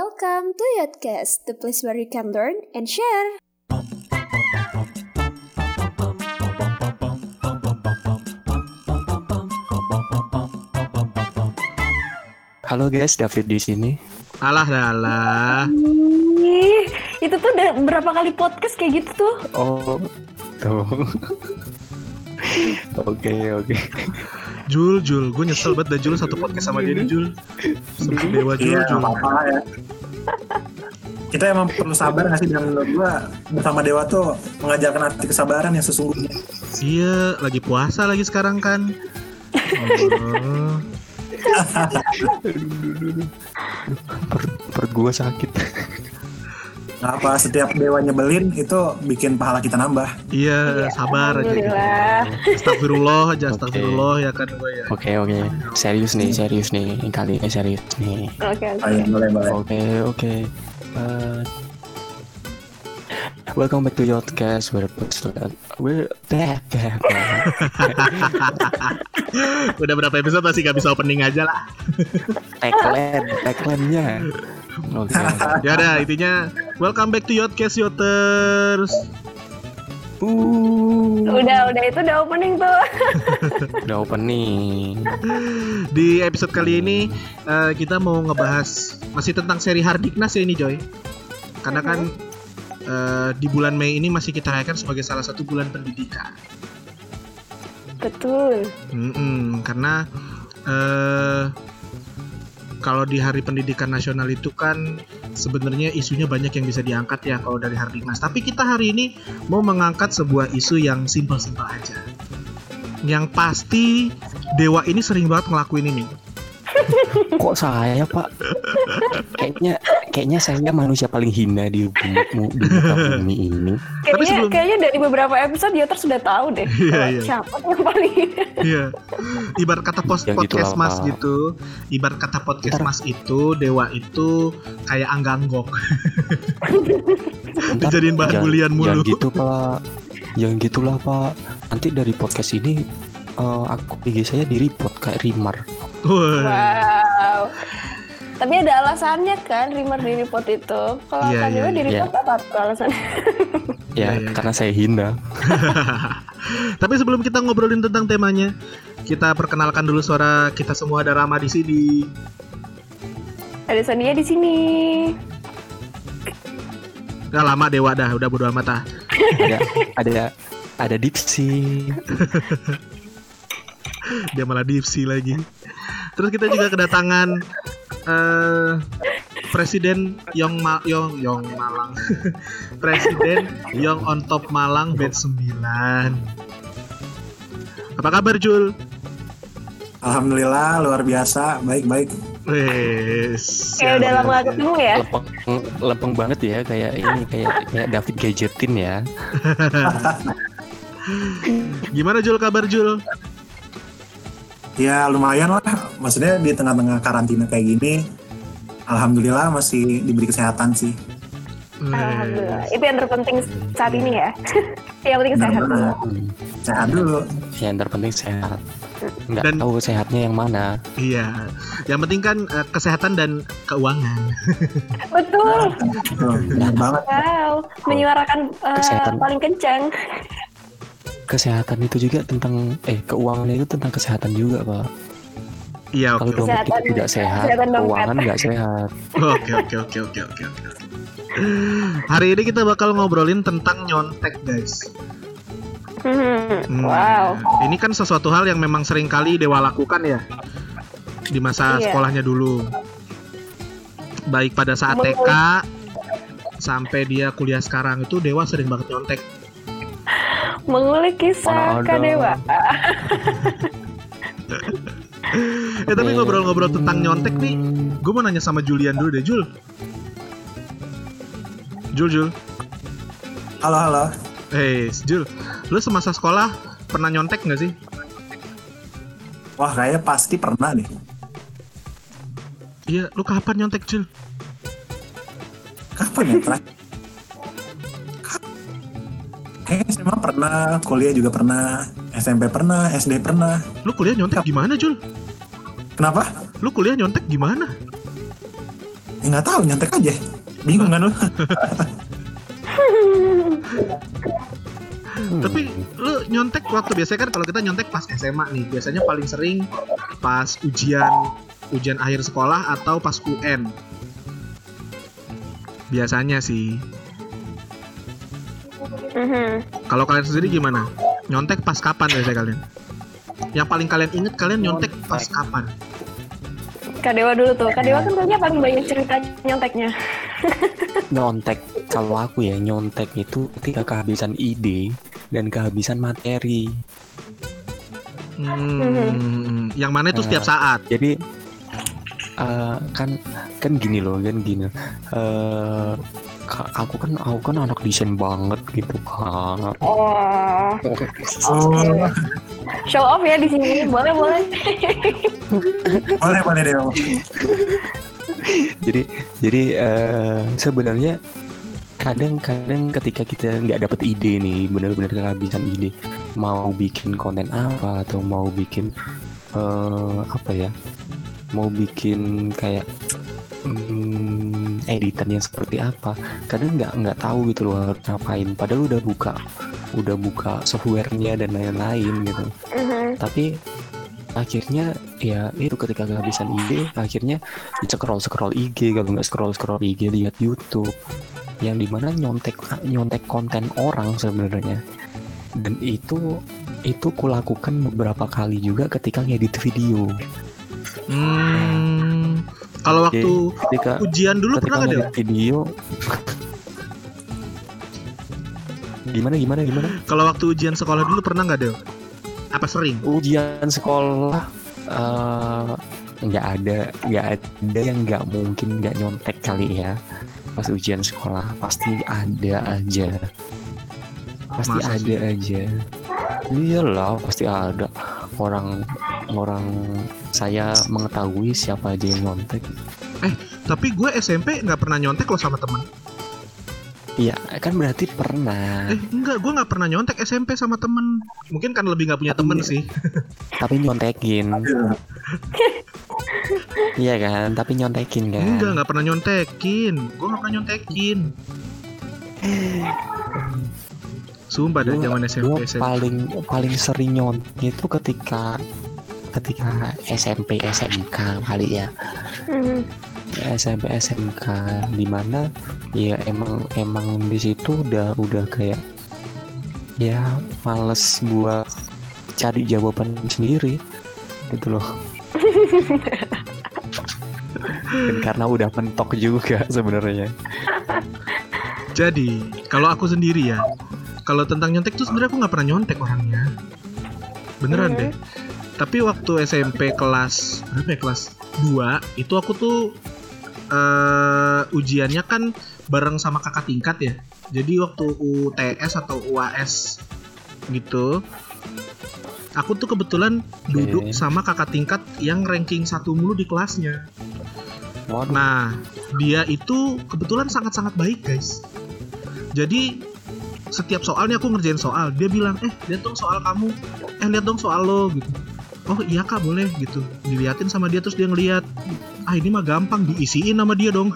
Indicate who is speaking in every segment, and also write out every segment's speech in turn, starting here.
Speaker 1: Welcome to Yotcast, the place where you can learn and share.
Speaker 2: Halo guys, David di sini.
Speaker 3: Alah alah.
Speaker 4: Ih, itu tuh udah berapa kali podcast kayak gitu tuh?
Speaker 2: Oh, tuh. Oke, oke.
Speaker 3: Jul, Jul, gue nyesel banget dah Jul satu podcast sama dia nih Jul. Sama Dewa Jul,
Speaker 5: Iya,
Speaker 3: Jul.
Speaker 5: apa-apa ya. Kita emang perlu sabar nggak sih dan menurut gua bersama Dewa tuh mengajarkan arti kesabaran yang sesungguhnya.
Speaker 3: Iya, lagi puasa lagi sekarang kan. Oh.
Speaker 2: Per, per gua sakit.
Speaker 5: Nggak apa setiap Dewa nyebelin itu bikin pahala kita nambah.
Speaker 3: Iya, sabar aja. gitu. Astagfirullah aja,
Speaker 2: Oke.
Speaker 3: astagfirullah ya kan gue ya.
Speaker 2: Oke, oke. Serius nih, serius nih. Kali ini serius nih.
Speaker 4: Oke, oke.
Speaker 5: Ayo, boleh, boleh.
Speaker 2: Oke, oke. Uh, welcome back to Yotcast. We're we're back. back, back.
Speaker 3: Udah berapa episode masih gak bisa opening aja lah.
Speaker 2: Tagline, tagline-nya. Oke.
Speaker 3: Ya udah, intinya welcome back to Yotcast Yoters.
Speaker 2: Uh,
Speaker 4: Udah, udah itu udah opening tuh.
Speaker 2: udah opening.
Speaker 3: Di episode kali ini eh, kita mau ngebahas masih tentang seri Hardiknas ya ini Joy. Karena kan eh, di bulan Mei ini masih kita rayakan sebagai salah satu bulan pendidikan.
Speaker 4: Betul.
Speaker 3: Mm-mm, karena eh kalau di Hari Pendidikan Nasional itu kan sebenarnya isunya banyak yang bisa diangkat ya kalau dari Hardiknas. Tapi kita hari ini mau mengangkat sebuah isu yang simpel-simpel aja. Yang pasti Dewa ini sering banget ngelakuin ini.
Speaker 2: Kok saya pak? Kayaknya kayaknya saya manusia paling hina di bumi, di muka bumi ini.
Speaker 3: Tapi
Speaker 4: Kayaknya,
Speaker 3: sebelum-
Speaker 4: kayaknya dari beberapa episode Yoter sudah tahu deh.
Speaker 3: Iya,
Speaker 4: kalau
Speaker 3: iya.
Speaker 4: Siapa yang paling
Speaker 3: Iya. Ibarat kata pos
Speaker 2: Ya
Speaker 3: podcast Mas gitu. Ibarat kata podcast
Speaker 2: Ntar-
Speaker 3: Mas itu Dewa itu kayak angganggok. Dijadiin bahan
Speaker 2: jangan-
Speaker 3: bulian mulu.
Speaker 2: Jangan gitu pak. Jangan gitulah pak. Nanti dari podcast ini eh, aku IG saya di report kayak Rimar.
Speaker 4: Wow. Tapi ada alasannya kan Rimar di report itu. Kalau
Speaker 3: Iya,
Speaker 4: kan
Speaker 3: iya,
Speaker 4: di
Speaker 2: iya.
Speaker 4: report apa tuh alasannya?
Speaker 2: Ya,
Speaker 3: Ya, ya,
Speaker 2: karena saya hina.
Speaker 3: Tapi sebelum kita ngobrolin tentang temanya, kita perkenalkan dulu suara kita semua ada Rama di sini.
Speaker 4: Ada Sonia di sini.
Speaker 3: Gak lama Dewa dah, udah bodo amat ah.
Speaker 2: Ada ada ada Dipsy.
Speaker 3: Dia malah dipsi lagi. Terus kita juga kedatangan eh Presiden Yong Ma Yong Yong Malang. Presiden Yong on top Malang batch 9. Apa kabar Jul?
Speaker 5: Alhamdulillah luar biasa, baik-baik.
Speaker 3: Wes.
Speaker 4: Kayak udah lama gak ketemu ya.
Speaker 2: Lempeng lempeng banget ya kayak ini kayak kayak David Gadgetin ya.
Speaker 3: Gimana Jul kabar Jul?
Speaker 5: Ya lumayan lah, maksudnya di tengah-tengah karantina kayak gini, Alhamdulillah masih diberi kesehatan sih.
Speaker 4: Alhamdulillah. Itu yang terpenting saat ini ya. yang penting sehat dulu.
Speaker 5: Sehat dulu.
Speaker 2: Yang terpenting sehat. Nggak
Speaker 3: Dan-
Speaker 2: tahu sehatnya yang mana.
Speaker 3: Iya. Yang penting kan eh, kesehatan dan keuangan.
Speaker 4: Betul.
Speaker 5: Benar banget.
Speaker 4: Wow. Menyuarakan
Speaker 2: Kesehatan.
Speaker 4: paling kencang.
Speaker 2: Kesehatan itu juga tentang eh keuangan itu tentang kesehatan juga pak.
Speaker 3: Iya
Speaker 2: Kalau
Speaker 3: oke.
Speaker 2: dompet kita
Speaker 4: Kesehatan-
Speaker 2: tidak sehat, keuangan nggak sehat.
Speaker 3: Oke oke oke oke oke oke. Hari ini kita bakal ngobrolin tentang nyontek guys.
Speaker 4: Hmm.
Speaker 3: Hmm,
Speaker 4: Wow.
Speaker 3: Ini kan sesuatu hal yang memang sering kali Dewa lakukan ya di masa
Speaker 4: Iya.
Speaker 3: sekolahnya dulu. Baik pada saat. TK sampai dia kuliah sekarang itu Dewa sering banget nyontek.
Speaker 4: Mengulik kisah
Speaker 2: Mana ada.
Speaker 4: Kak Dewa.
Speaker 3: Eh tapi ngobrol-ngobrol tentang nyontek nih, gue mau nanya sama Julian dulu deh Jul. Jul Jul,
Speaker 5: Halo, halo.
Speaker 3: hey Jul, lu semasa sekolah pernah nyontek nggak sih?
Speaker 5: Wah, kayaknya pasti pernah deh.
Speaker 3: Iya, lu kapan nyontek Jul?
Speaker 5: Kapan ya terakhir? Kayaknya SMA pernah, kuliah juga pernah, SMP pernah, SD pernah.
Speaker 3: Lu kuliah nyontek gimana Jul?
Speaker 5: Kenapa?
Speaker 3: Lu kuliah nyontek gimana?
Speaker 5: Ya, nggak tahu nyontek aja. Bingung kan lu?
Speaker 3: Tapi lu nyontek waktu biasanya kan kalau kita nyontek pas SMA nih, biasanya paling sering pas ujian ujian akhir sekolah atau pas UN. Biasanya sih.
Speaker 4: Mhm.
Speaker 3: Kalau kalian sendiri gimana? Nyontek pas kapan biasanya kalian? Yang paling kalian inget kalian nyontek pas kapan?
Speaker 4: Kak Dewa dulu tuh. Kak Dewa kan kayaknya paling banyak cerita nyonteknya.
Speaker 2: nyontek kalau aku ya nyontek itu ketika kehabisan ide dan kehabisan materi
Speaker 3: Hmm, yang mana itu setiap saat?
Speaker 2: jadi eh, kan kan gini loh kan gini eh ka- aku kan aku kan anak desain banget gitu kan
Speaker 4: Oh,
Speaker 5: Oh,
Speaker 4: show off ya di sini. Boleh, boleh.
Speaker 5: boleh boleh deh.
Speaker 2: jadi jadi eh, sebenarnya kadang-kadang ketika kita nggak dapet ide nih benar-benar kehabisan ide mau bikin konten apa atau mau bikin eh, apa ya mau bikin kayak hmm, editannya seperti apa. Kadang nggak nggak tahu gitu loh harus ngapain. Padahal udah buka udah buka softwarenya dan lain-lain gitu.
Speaker 4: Mhm.
Speaker 2: tapi akhirnya ya itu ketika kehabisan ide akhirnya scroll scroll IG kalau nggak scroll scroll IG lihat YouTube. Yang di mana nyontek nyontek konten orang sebenarnya. Dan itu itu kulakukan beberapa kali juga ketika ngedit video
Speaker 3: Hmm, kalau waktu
Speaker 2: ketika
Speaker 3: ujian dulu
Speaker 2: ketika
Speaker 3: pernah nggak Del?
Speaker 2: video gimana gimana gimana
Speaker 3: Kalau waktu ujian sekolah dulu pernah nggak Del? Apa sering?
Speaker 2: ujian sekolah eh, nggak ada nggak ada yang nggak mungkin nggak nyontek kali ya pas ujian sekolah pasti ada aja pasti
Speaker 3: Masa
Speaker 2: ada
Speaker 3: sih?
Speaker 2: aja iyalah pasti ada orang orang saya mengetahui siapa aja yang nyontek
Speaker 3: Tapi gue SMP nggak pernah nyontek loh sama temen.
Speaker 2: iya kan berarti pernah
Speaker 3: Eh enggak, gue nggak pernah nyontek SMP sama temen. Mungkin kan lebih nggak punya temen sih.
Speaker 2: tapi nyontekin iya kan tapi nyontekin kan
Speaker 3: Enggak, nggak pernah nyontekin. Gue nggak pernah nyontekin. Sumpah
Speaker 2: Gua-
Speaker 3: zaman SMP SMP.
Speaker 2: paling paling sering nyontek itu ketika ketika SMP SMK kali ya
Speaker 4: Mhm.
Speaker 2: SMP SMK di mana ya emang emang di situ udah udah kayak ya males buat cari jawaban sendiri gitu loh dan karena udah mentok juga sebenarnya
Speaker 3: Jadi kalau aku sendiri ya, kalau tentang nyontek tuh sebenarnya aku nggak pernah nyontek orangnya. Beneran
Speaker 4: Mhm.
Speaker 3: deh. Tapi waktu SMP kelas berapa ya kelas 2 itu aku tuh eh ujiannya kan bareng sama kakak tingkat ya. Jadi waktu UTS atau UAS gitu, aku tuh kebetulan duduk sama kakak tingkat yang ranking satu mulu di kelasnya.
Speaker 2: Waduh,
Speaker 3: Nah, dia itu kebetulan sangat-sangat baik, guys. Jadi setiap soalnya aku ngerjain soal, dia bilang, "Eh, lihat dong soal kamu. Eh, lihat dong soal lo." gitu. Oh, iya Kak, boleh gitu. Diliatin sama dia terus dia ngeliat, "Ah, ini mah gampang diisiin sama dia dong."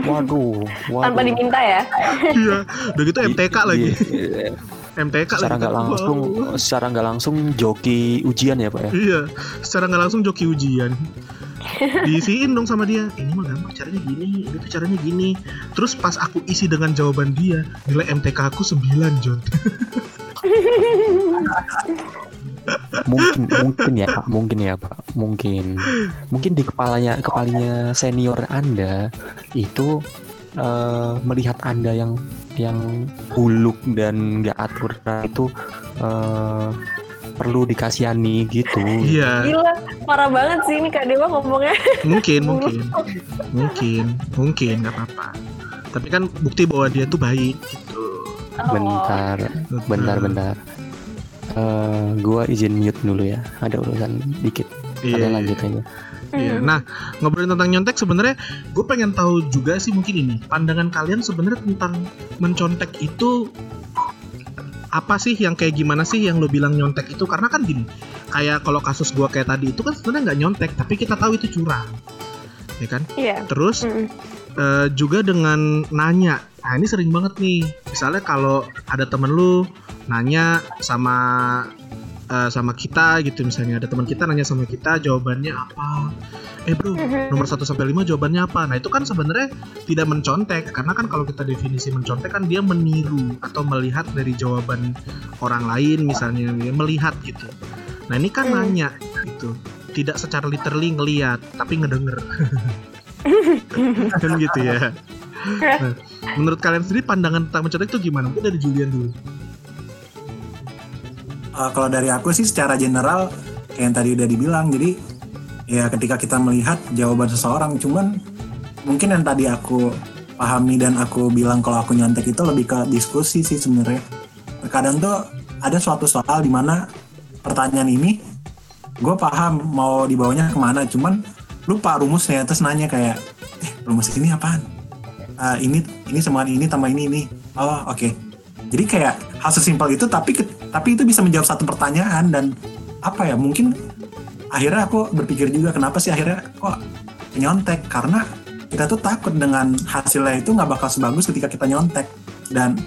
Speaker 2: waduh, waduh.
Speaker 4: Tanpa diminta ya.
Speaker 3: Iya, udah gitu MTK
Speaker 2: Di-
Speaker 3: lagi.
Speaker 2: di-
Speaker 3: MTK
Speaker 2: secara
Speaker 3: lagi.
Speaker 2: nggak langsung
Speaker 3: Wow.
Speaker 2: secara nggak langsung joki ujian ya pak ya
Speaker 3: Iya, secara nggak langsung joki ujian. Diisiin dong sama dia. Ini mah gampang caranya gini, ini tuh caranya gini. Terus pas aku isi dengan jawaban dia, nilai MTK aku 9, John.
Speaker 2: mungkin mungkin ya pak mungkin ya pak mungkin mungkin di kepalanya kepalanya senior anda itu eh, melihat anda yang yang buluk dan nggak aturan itu eh, perlu dikasihani gitu
Speaker 3: Iya,
Speaker 4: Gila, parah banget sih ini Kak Dewa ngomongnya.
Speaker 3: mungkin, mungkin, mungkin, mungkin nggak apa-apa. Tapi kan bukti bahwa dia tuh baik gitu.
Speaker 4: Oh.
Speaker 2: bentar bentar bentar Eh, gua izin mute dulu ya ada urusan dikit
Speaker 3: Iya,
Speaker 2: ada lanjut aja
Speaker 3: Iya.
Speaker 4: Mhm.
Speaker 3: Nah, ngobrolin tentang nyontek sebenarnya gue pengen tahu juga sih mungkin ini pandangan kalian sebenarnya tentang mencontek itu apa sih yang kayak gimana sih yang lo bilang nyontek itu karena kan gini kayak kalau kasus gua kayak tadi itu kan sebenarnya nggak nyontek tapi kita tahu itu curang ya kan?
Speaker 4: Iya.
Speaker 3: Terus
Speaker 4: Mm.
Speaker 3: eh, juga dengan nanya. Nah ini sering banget nih. Misalnya kalau ada temen lu nanya sama eh, sama kita gitu misalnya ada teman kita nanya sama kita jawabannya apa? Eh bro
Speaker 4: Mhm.
Speaker 3: nomor 1 sampai 5 jawabannya apa? Nah itu kan sebenarnya tidak mencontek karena kan kalau kita definisi mencontek kan dia meniru atau melihat dari jawaban orang lain misalnya dia melihat gitu. Nah ini kan
Speaker 4: Hmm.
Speaker 3: nanya gitu tidak secara literally ngelihat tapi ngedenger kan gitu ya. Nah, menurut kalian sendiri pandangan tentang mencontek itu gimana? Mungkin dari Julian dulu.
Speaker 5: Uh, kalau dari aku sih secara general kayak yang tadi udah dibilang jadi ya ketika kita melihat jawaban seseorang cuman mungkin yang tadi aku pahami dan aku bilang kalau aku nyontek itu lebih ke diskusi sih sebenarnya terkadang tuh ada suatu soal di mana pertanyaan ini gue paham mau dibawanya ke mana cuman lupa rumusnya terus nanya kayak eh rumus ini apaan Ah, ini ini sama ini tambah ini ini. Oh oke. Jadi kayak hal sesimpel itu tapi tapi itu bisa menjawab satu pertanyaan dan apa ya mungkin akhirnya aku berpikir juga kenapa sih akhirnya kok nyontek? Karena kita tuh takut dengan hasilnya itu nggak bakal sebagus ketika kita nyontek. Dan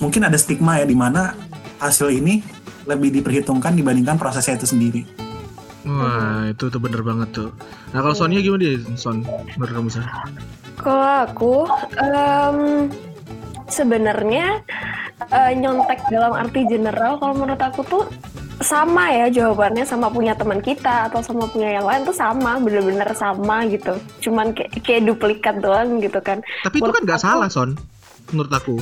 Speaker 5: mungkin ada stigma ya di mana hasil ini lebih diperhitungkan dibandingkan prosesnya itu sendiri.
Speaker 3: Wah, itu tuh bener banget tuh. Nah, kalau Sonia gimana dia, Son? Menurut kamu, Son?
Speaker 4: Kalau aku em, sebenarnya eh, nyontek dalam arti general kalau menurut aku tuh sama ya jawabannya sama punya teman kita atau sama punya yang lain tuh sama bener-bener sama gitu cuman kayak, kayak duplikat doang gitu kan
Speaker 3: Tapi itu kan nggak salah, Son. Menurut aku.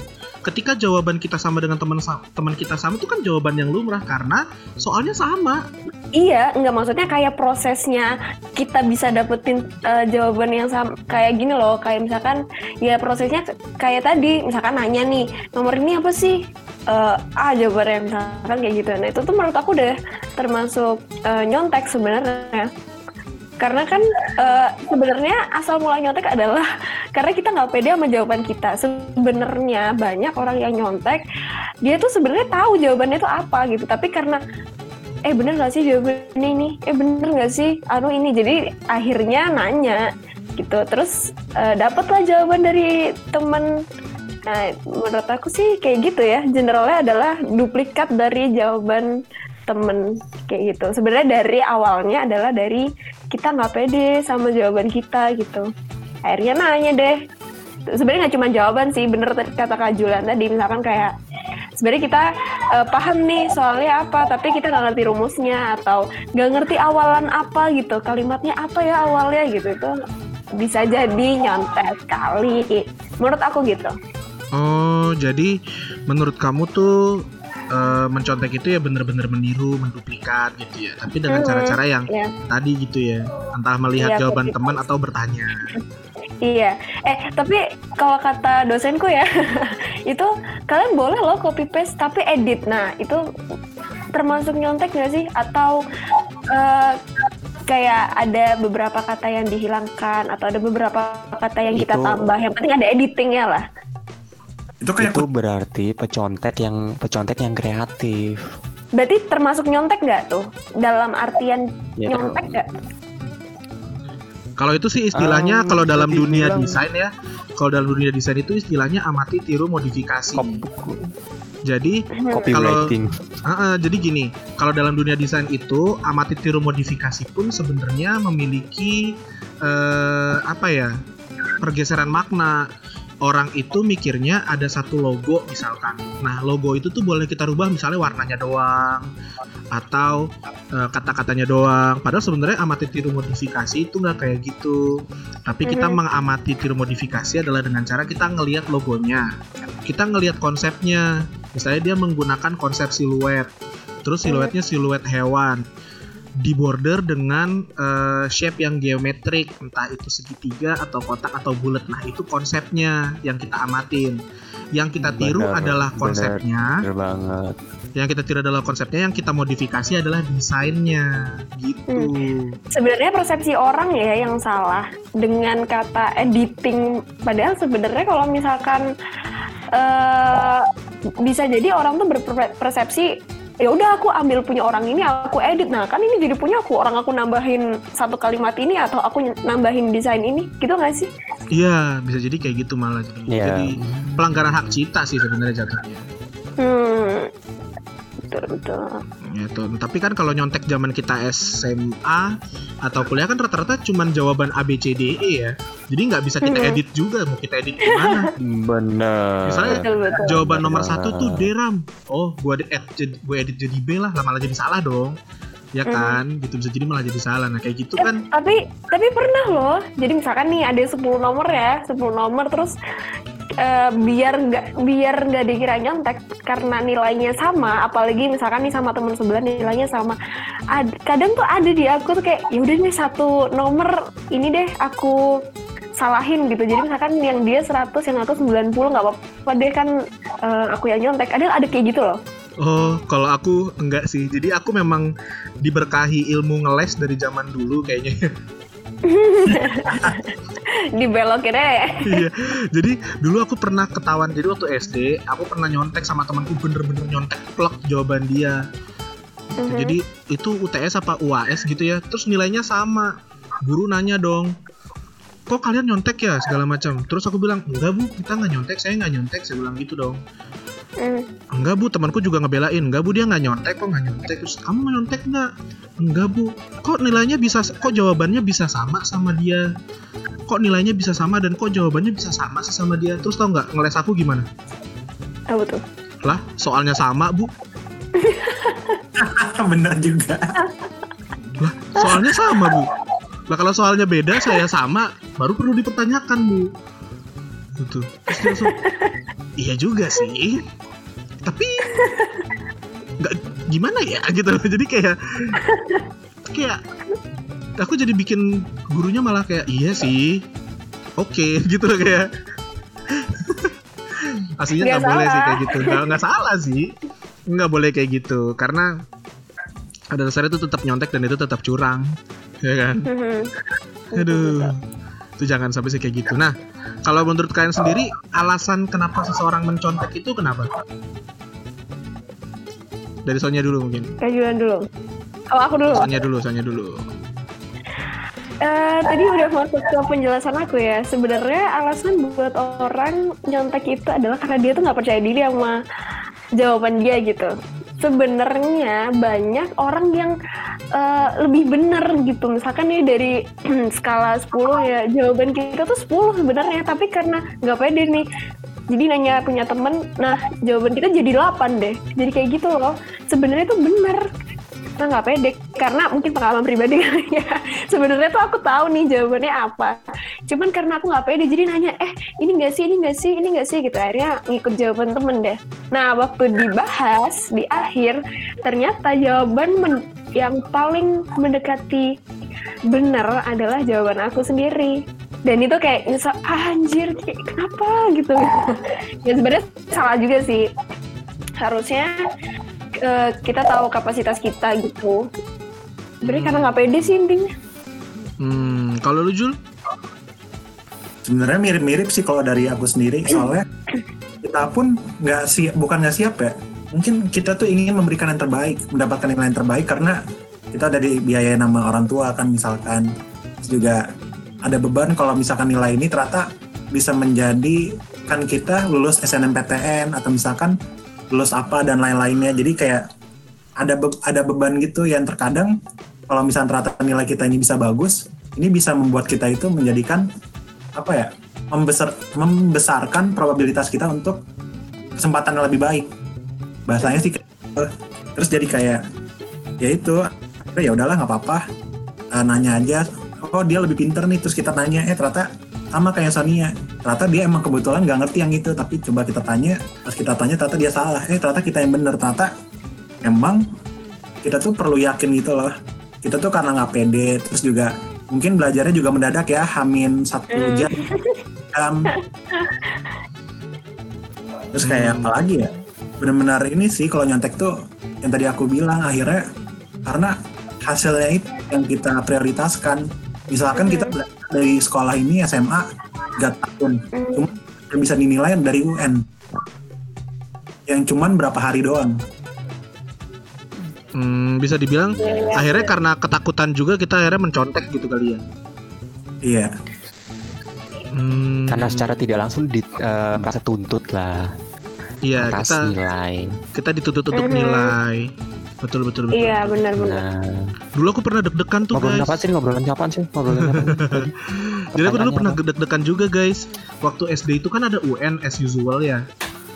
Speaker 3: Ketika jawaban kita sama dengan teman teman kita sama itu kan jawaban yang lumrah karena soalnya sama.
Speaker 4: Iya, nggak maksudnya kayak prosesnya kita bisa dapetin eh, jawaban yang sama kayak gini loh, kayak misalkan ya prosesnya kayak tadi, misalkan nanya nih nomor ini apa sih? Eh, ah jawabannya misalkan kayak gitu. Nah itu tuh menurut aku udah termasuk eh, nyontek sebenarnya. Karena kan eh, sebenarnya asal mula nyontek adalah karena kita nggak pede sama jawaban kita. Sebenarnya banyak orang yang nyontek, dia tuh sebenarnya tahu jawabannya itu apa gitu, tapi karena eh bener gak sih jawabannya ini? Eh bener gak sih? Anu ini. Jadi akhirnya nanya gitu. Terus eh, dapatlah jawaban dari temen. Nah menurut aku sih kayak gitu ya. Generalnya adalah duplikat dari jawaban temen kayak gitu. Sebenarnya dari awalnya adalah dari kita nggak pede sama jawaban kita gitu akhirnya nanya deh. Sebenarnya nggak cuma jawaban sih bener kata Kak Julian tadi misalkan kayak sebenarnya kita eh, paham nih soalnya apa tapi kita nggak ngerti rumusnya atau nggak ngerti awalan apa gitu kalimatnya apa ya awalnya? Gitu itu bisa jadi nyontek kali menurut aku gitu.
Speaker 3: Oh, jadi menurut kamu tuh eh, mencontek itu ya bener-bener meniru, menduplikat gitu ya. Tapi dengan
Speaker 4: Hmm,
Speaker 3: cara-cara yang
Speaker 4: ya.
Speaker 3: tadi gitu ya. Entah melihat
Speaker 4: Iya,
Speaker 3: jawaban teman atau bertanya.
Speaker 4: Iya, eh tapi kalau kata dosenku ya, itu kalian boleh loh copy paste tapi edit. Nah itu termasuk nyontek nggak sih? Atau eh, kayak ada beberapa kata yang dihilangkan atau ada beberapa kata yang kita
Speaker 2: Itu-
Speaker 4: tambah. Yang penting ada editingnya lah.
Speaker 5: Itu kayak
Speaker 2: itu berarti pecontek yang pecontek yang kreatif
Speaker 4: Berarti termasuk nyontek nggak tuh? Dalam artian
Speaker 2: Ya,
Speaker 4: nyontek nggak?
Speaker 3: Kalau itu sih istilahnya
Speaker 2: Um,
Speaker 3: kalau dalam dunia
Speaker 2: dibilang-
Speaker 3: desain ya. Kalau dalam dunia desain itu istilahnya amati tiru modifikasi.
Speaker 2: Kop-
Speaker 3: Jadi
Speaker 2: copywriting
Speaker 3: Ah, ah, jadi gini, kalau dalam dunia desain itu amati tiru modifikasi pun sebenarnya memiliki eh, apa ya pergeseran makna. Orang itu mikirnya ada satu logo misalkan. Nah logo itu tuh boleh kita rubah misalnya warnanya doang atau eh, kata-katanya doang. Padahal sebenarnya amati tiru modifikasi itu nggak kayak gitu. Tapi kita
Speaker 4: Mhm.
Speaker 3: mengamati tiru modifikasi adalah dengan cara kita ngelihat logonya, kita ngelihat konsepnya. Misalnya dia menggunakan konsep siluet, terus siluetnya siluet hewan, di border dengan eh, shape yang geometrik, entah itu segitiga atau kotak atau bulat. Nah itu konsepnya yang kita amatin. Yang kita tiru
Speaker 2: Benar,
Speaker 3: adalah
Speaker 2: benar.
Speaker 3: konsepnya,
Speaker 2: bener banget
Speaker 3: yang kita tiru adalah konsepnya, yang kita modifikasi adalah desainnya, gitu.
Speaker 4: Sebenarnya persepsi orang ya yang salah dengan kata editing. Padahal sebenarnya kalau misalkan eh bisa jadi orang tuh berpersepsi ya udah aku ambil punya orang ini aku edit nah kan ini jadi punya aku orang aku nambahin satu kalimat ini atau aku nambahin desain ini gitu nggak sih
Speaker 3: Iya, bisa jadi kayak gitu malah. Jadi,
Speaker 2: Iya.
Speaker 3: jadi pelanggaran hak cipta sih sebenarnya jatuhnya.
Speaker 4: hmm betul betul
Speaker 3: Gitu. Tapi kan kalau nyontek zaman kita SMA atau kuliah kan rata-rata cuman jawaban A B C D E ya. Jadi nggak bisa kita edit juga mau kita edit gimana.
Speaker 2: Bener.
Speaker 3: Misalnya
Speaker 4: betul betul
Speaker 3: jawaban nomor
Speaker 2: Benar.
Speaker 3: satu tuh D RAM. Oh, gua edit jadi gua edit jadi B lah, lah malah jadi salah dong. Ya kan, gitu bisa jadi malah jadi salah. Nah kayak gitu
Speaker 4: Eh,
Speaker 3: kan,
Speaker 4: tapi tapi pernah loh jadi misalkan nih ada 10 nomor ya 10 nomor terus eh, biar nggak biar nggak dikira nyontek karena nilainya sama apalagi misalkan nih sama teman sebelah nilainya sama Ad- kadang tuh ada di aku tuh kayak ya udah nih satu nomor ini deh aku salahin gitu jadi misalkan yang dia 100 yang aku 90 nggak apa-apa deh kan eh, aku yang nyontek ada ada kayak gitu loh
Speaker 3: oh kalau aku enggak sih. Jadi aku memang diberkahi ilmu ngeles dari zaman dulu kayaknya.
Speaker 4: dibelokin deh
Speaker 3: Iya. Jadi dulu aku pernah ketahuan. Jadi waktu SD, aku pernah nyontek sama temanku bener-bener nyontek plek jawaban dia. Gitu.
Speaker 4: Mhm.
Speaker 3: Jadi itu UTS apa UAS gitu ya. Terus nilainya sama. Guru nanya dong. Kok kalian nyontek ya segala macam. Terus aku bilang enggak bu, kita nggak nyontek. Saya nggak nyontek. Saya bilang gitu dong.
Speaker 4: Hmm.
Speaker 3: Enggak bu, temanku juga ngebelain. Enggak bu, dia nggak nyontek. Kok nggak nyontek? Terus kamu nyontek nggak? Enggak bu. Kok nilainya bisa? Kok jawabannya bisa sama sama dia? Kok nilainya bisa sama dan kok jawabannya bisa sama sih sama dia? Terus tau nggak ngeles aku gimana?
Speaker 4: apa tuh
Speaker 3: Lah, soalnya sama bu.
Speaker 5: Bener juga.
Speaker 3: Lah, soalnya sama bu. Lah kalau soalnya beda, saya sama, baru perlu dipertanyakan bu. Gitu. Terus dia langsung, iya juga sih. Tapi nggak gimana ya gitu loh. Jadi kayak kayak aku jadi bikin gurunya malah kayak iya sih. Oke, gitu loh kayak. Aslinya
Speaker 4: Nggak
Speaker 3: boleh sih kayak gitu. Nggak nggak salah sih. Nggak boleh kayak gitu karena pada dasarnya itu tetap nyontek dan itu tetap curang, ya kan?
Speaker 4: Mhm.
Speaker 3: Aduh, itu jangan sampai sih kayak gitu. Nah, kalau menurut kalian sendiri, alasan kenapa seseorang mencontek itu kenapa? Dari Sonya dulu mungkin.
Speaker 4: Kajuan dulu. Oh aku dulu.
Speaker 3: Sonya dulu, Sonya dulu.
Speaker 4: Eh, tadi udah masuk ke penjelasan aku ya. Sebenarnya alasan buat orang nyontek itu adalah karena dia tuh nggak percaya diri sama jawaban dia gitu. Sebenarnya banyak orang yang eh, lebih bener gitu. Misalkan nih dari skala 10 ya jawaban kita tuh 10 sebenarnya, tapi karena nggak pede nih. Jadi nanya punya temen, nah jawaban kita jadi 8 deh. Jadi kayak gitu loh. Sebenarnya tuh bener karena nggak pede. Karena mungkin pengalaman pribadi kali ya. Sebenarnya tuh aku tahu nih jawabannya apa. Cuman karena aku nggak pede jadi nanya eh ini nggak sih ini nggak sih ini nggak sih? Gitu. Akhirnya ngikut jawaban temen deh. Nah waktu dibahas di akhir ternyata jawaban men- yang paling mendekati benar adalah jawaban aku sendiri. Dan itu kayak nyesel "Ah, anjir kayak kenapa? Gitu. Ya sebenarnya salah juga sih. Harusnya eh, kita tahu kapasitas kita gitu. Sebenarnya karena nggak pede sih intinya.
Speaker 3: Hmm, kalau lu Jul?
Speaker 5: Sebenarnya mirip-mirip sih kalau dari aku sendiri soalnya kita pun nggak siap bukan nggak siap ya. Mungkin kita tuh ingin memberikan yang terbaik, mendapatkan nilai yang terbaik karena kita udah dibiayain nama orang tua kan misalkan. Terus juga ada beban kalau misalkan nilai ini ternyata bisa menjadi kan kita lulus SNMPTN atau misalkan lulus apa dan lain-lainnya. Jadi kayak ada be- ada beban gitu yang terkadang kalau misalnya ternyata nilai kita ini bisa bagus, ini bisa membuat kita itu menjadikan apa ya membesar membesarkan probabilitas kita untuk kesempatan yang lebih baik bahasanya sih gitu. terus jadi kayak ya itu ya udahlah nggak apa-apa Eh, nanya aja oh dia lebih pinter nih terus kita tanya eh ternyata sama kayak Sonia. Ternyata dia emang kebetulan nggak ngerti yang itu tapi coba kita tanya. Pas kita tanya ternyata dia salah. Eh ternyata kita yang bener. Ternyata emang kita tuh perlu yakin gitu loh. Kita tuh karena nggak pede terus juga mungkin belajarnya juga mendadak ya hamin satu
Speaker 4: Hmm.
Speaker 5: jam. Jam. Terus kayak apa lagi ya? Benar-benar ini sih kalau nyontek tuh yang tadi aku bilang akhirnya karena hasilnya itu yang kita prioritaskan. Misalkan kita belajar dari sekolah ini SMA 3 tahun cuma yang bisa dinilai dari UN yang cuman berapa hari doang
Speaker 3: Hmm, bisa dibilang
Speaker 4: Iya, iya.
Speaker 3: akhirnya karena ketakutan juga kita akhirnya mencontek gitu kali ya.
Speaker 5: Iya.
Speaker 3: Hmm,
Speaker 2: Karena secara tidak langsung di, eh, merasa tuntut lah
Speaker 3: iya
Speaker 2: atas
Speaker 3: kita
Speaker 2: nilai.
Speaker 3: kita dituntut untuk
Speaker 4: Mhm.
Speaker 3: nilai. Betul betul betul.
Speaker 4: Iya benar-benar.
Speaker 2: Nah,
Speaker 3: Dulu aku pernah deg-degan tuh
Speaker 2: ngobrolin
Speaker 3: guys.
Speaker 2: apa sih? Ngobrolin apaan sih? Ngobrolin apa?
Speaker 3: Jadi aku dulu pernah
Speaker 2: apa?
Speaker 3: deg-degan juga guys. Waktu SD itu kan ada UN as usual ya.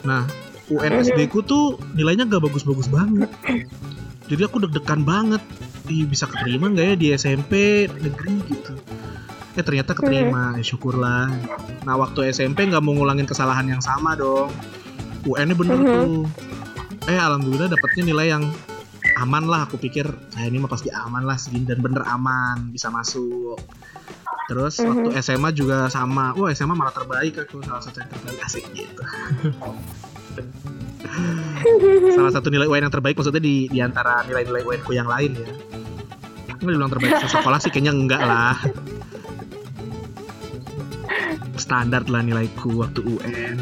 Speaker 3: Nah, UN
Speaker 4: Mhm.
Speaker 3: SD ku tuh nilainya gak bagus-bagus banget. Jadi aku deg-degan banget. Ih, bisa keterima nggak ya di SMP negeri gitu. Eh ternyata keterima, ya syukurlah. Nah waktu SMP nggak mau ngulangin kesalahan yang sama dong. UN-nya bener
Speaker 4: Mhm.
Speaker 3: tuh. Eh alhamdulillah dapetnya nilai yang aman lah. Aku pikir saya ini mah pasti aman lah segini dan bener aman bisa masuk. Terus
Speaker 4: Mhm.
Speaker 3: waktu SMA juga sama. Wah SMA malah terbaik aku salah satu yang terbaik asik gitu. salah satu nilai UN yang terbaik maksudnya di di antara nilai-nilai UN ku yang lain ya. Nggak dibilang terbaik sekolah sih kayaknya enggak lah. Standar lah nilaiku waktu UN.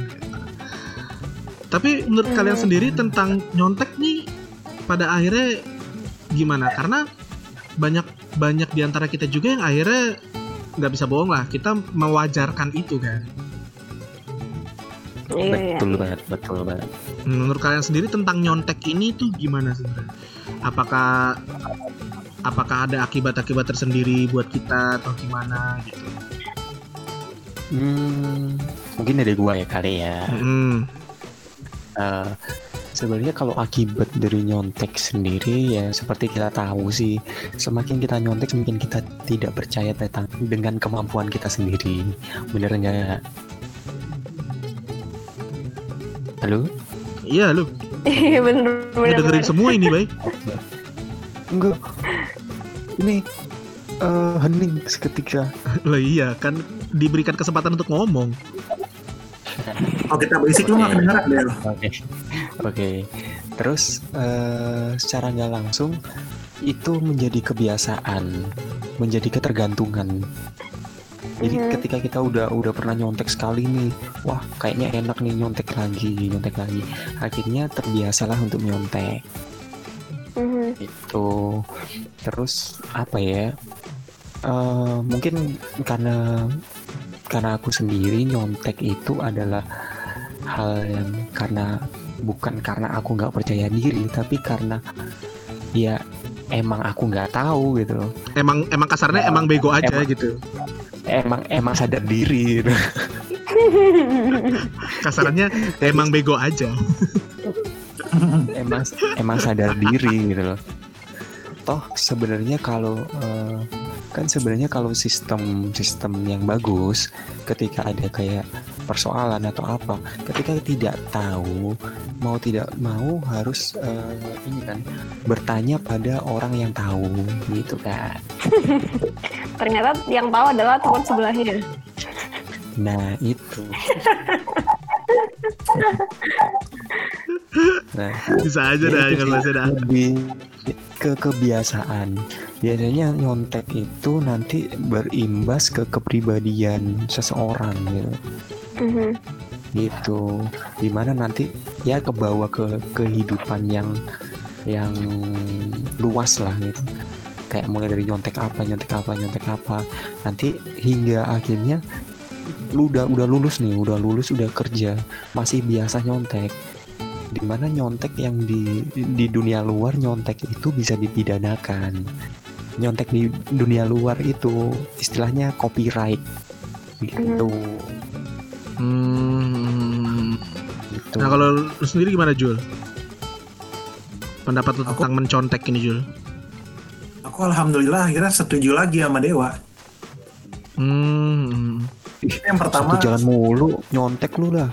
Speaker 3: Tapi menurut kalian
Speaker 4: Hmm.
Speaker 3: sendiri tentang nyontek nih pada akhirnya gimana? Karena banyak banyak di antara kita juga yang akhirnya nggak bisa bohong lah. Kita mewajarkan itu kan.
Speaker 4: Iya iya.
Speaker 2: betul banget, betul banget.
Speaker 3: Menurut kalian sendiri tentang nyontek ini tuh gimana sebenarnya? Apakah apakah ada akibat-akibat tersendiri buat kita atau gimana gitu?
Speaker 2: Hmm, mungkin dari gua ya kali ya.
Speaker 3: Hmm,
Speaker 2: Eh, sebenarnya kalau akibat dari nyontek sendiri ya seperti kita tahu sih semakin kita nyontek semakin kita tidak percaya tentang dengan kemampuan kita sendiri bener nggak halo
Speaker 3: iya lu
Speaker 4: Iya bener bener.
Speaker 3: dengerin semua ini, baik.
Speaker 2: enggak ini eh hening seketika
Speaker 3: Lah iya kan diberikan kesempatan untuk ngomong.
Speaker 5: Oh kita berisik lu nggak kedengeran deh lo.
Speaker 2: Oke, oke. Terus eh, secara nggak langsung itu menjadi kebiasaan, menjadi ketergantungan. Jadi
Speaker 4: Mhm.
Speaker 2: ketika kita udah udah pernah nyontek sekali nih, wah kayaknya enak nih nyontek lagi, nyontek lagi. Akhirnya terbiasalah untuk nyontek.
Speaker 4: Mhm.
Speaker 2: Itu. Terus apa ya? Eh, mungkin karena karena aku sendiri nyontek itu adalah hal yang karena bukan karena aku nggak percaya diri tapi karena ya emang aku nggak tahu gitu loh.
Speaker 3: Emang emang kasarnya emang bego aja
Speaker 2: Emang.
Speaker 3: gitu.
Speaker 2: emang emang sadar diri gitu.
Speaker 3: Kasarnya emang bego aja.
Speaker 2: emang emang sadar diri gitu loh toh sebenarnya kalau eh, kan sebenarnya kalau sistem sistem yang bagus ketika ada kayak persoalan atau apa. Ketika tidak tahu mau tidak mau harus eh, ini kan bertanya pada orang yang tahu gitu kan.
Speaker 4: Ternyata yang tahu adalah teman sebelahnya.
Speaker 2: nah itu. Nah
Speaker 3: Bisa aja dah
Speaker 2: itu
Speaker 3: kalau
Speaker 2: lebih ke kebiasaan. Biasanya nyontek itu nanti berimbas ke kepribadian seseorang gitu
Speaker 4: Mhm.
Speaker 2: gitu. Di mana nanti ya kebawa ke kehidupan yang yang luas lah gitu. Kayak mulai dari nyontek apa nyontek apa nyontek apa. Nanti hingga akhirnya lu udah udah lulus nih udah lulus udah kerja masih biasa nyontek. Di mana nyontek yang di di dunia luar nyontek itu bisa dipidanakan. Nyontek di dunia luar itu istilahnya copyright. Gitu
Speaker 3: Hmm.
Speaker 2: gitu
Speaker 3: Nah kalau lu sendiri gimana Jul? Pendapat lu
Speaker 5: Aku-
Speaker 3: tentang mencontek ini Jul?
Speaker 5: Aku alhamdulillah akhirnya setuju lagi sama Dewa.
Speaker 3: Hmm.
Speaker 5: Yang pertama,
Speaker 2: Satu jalan mulu nyontek lu lah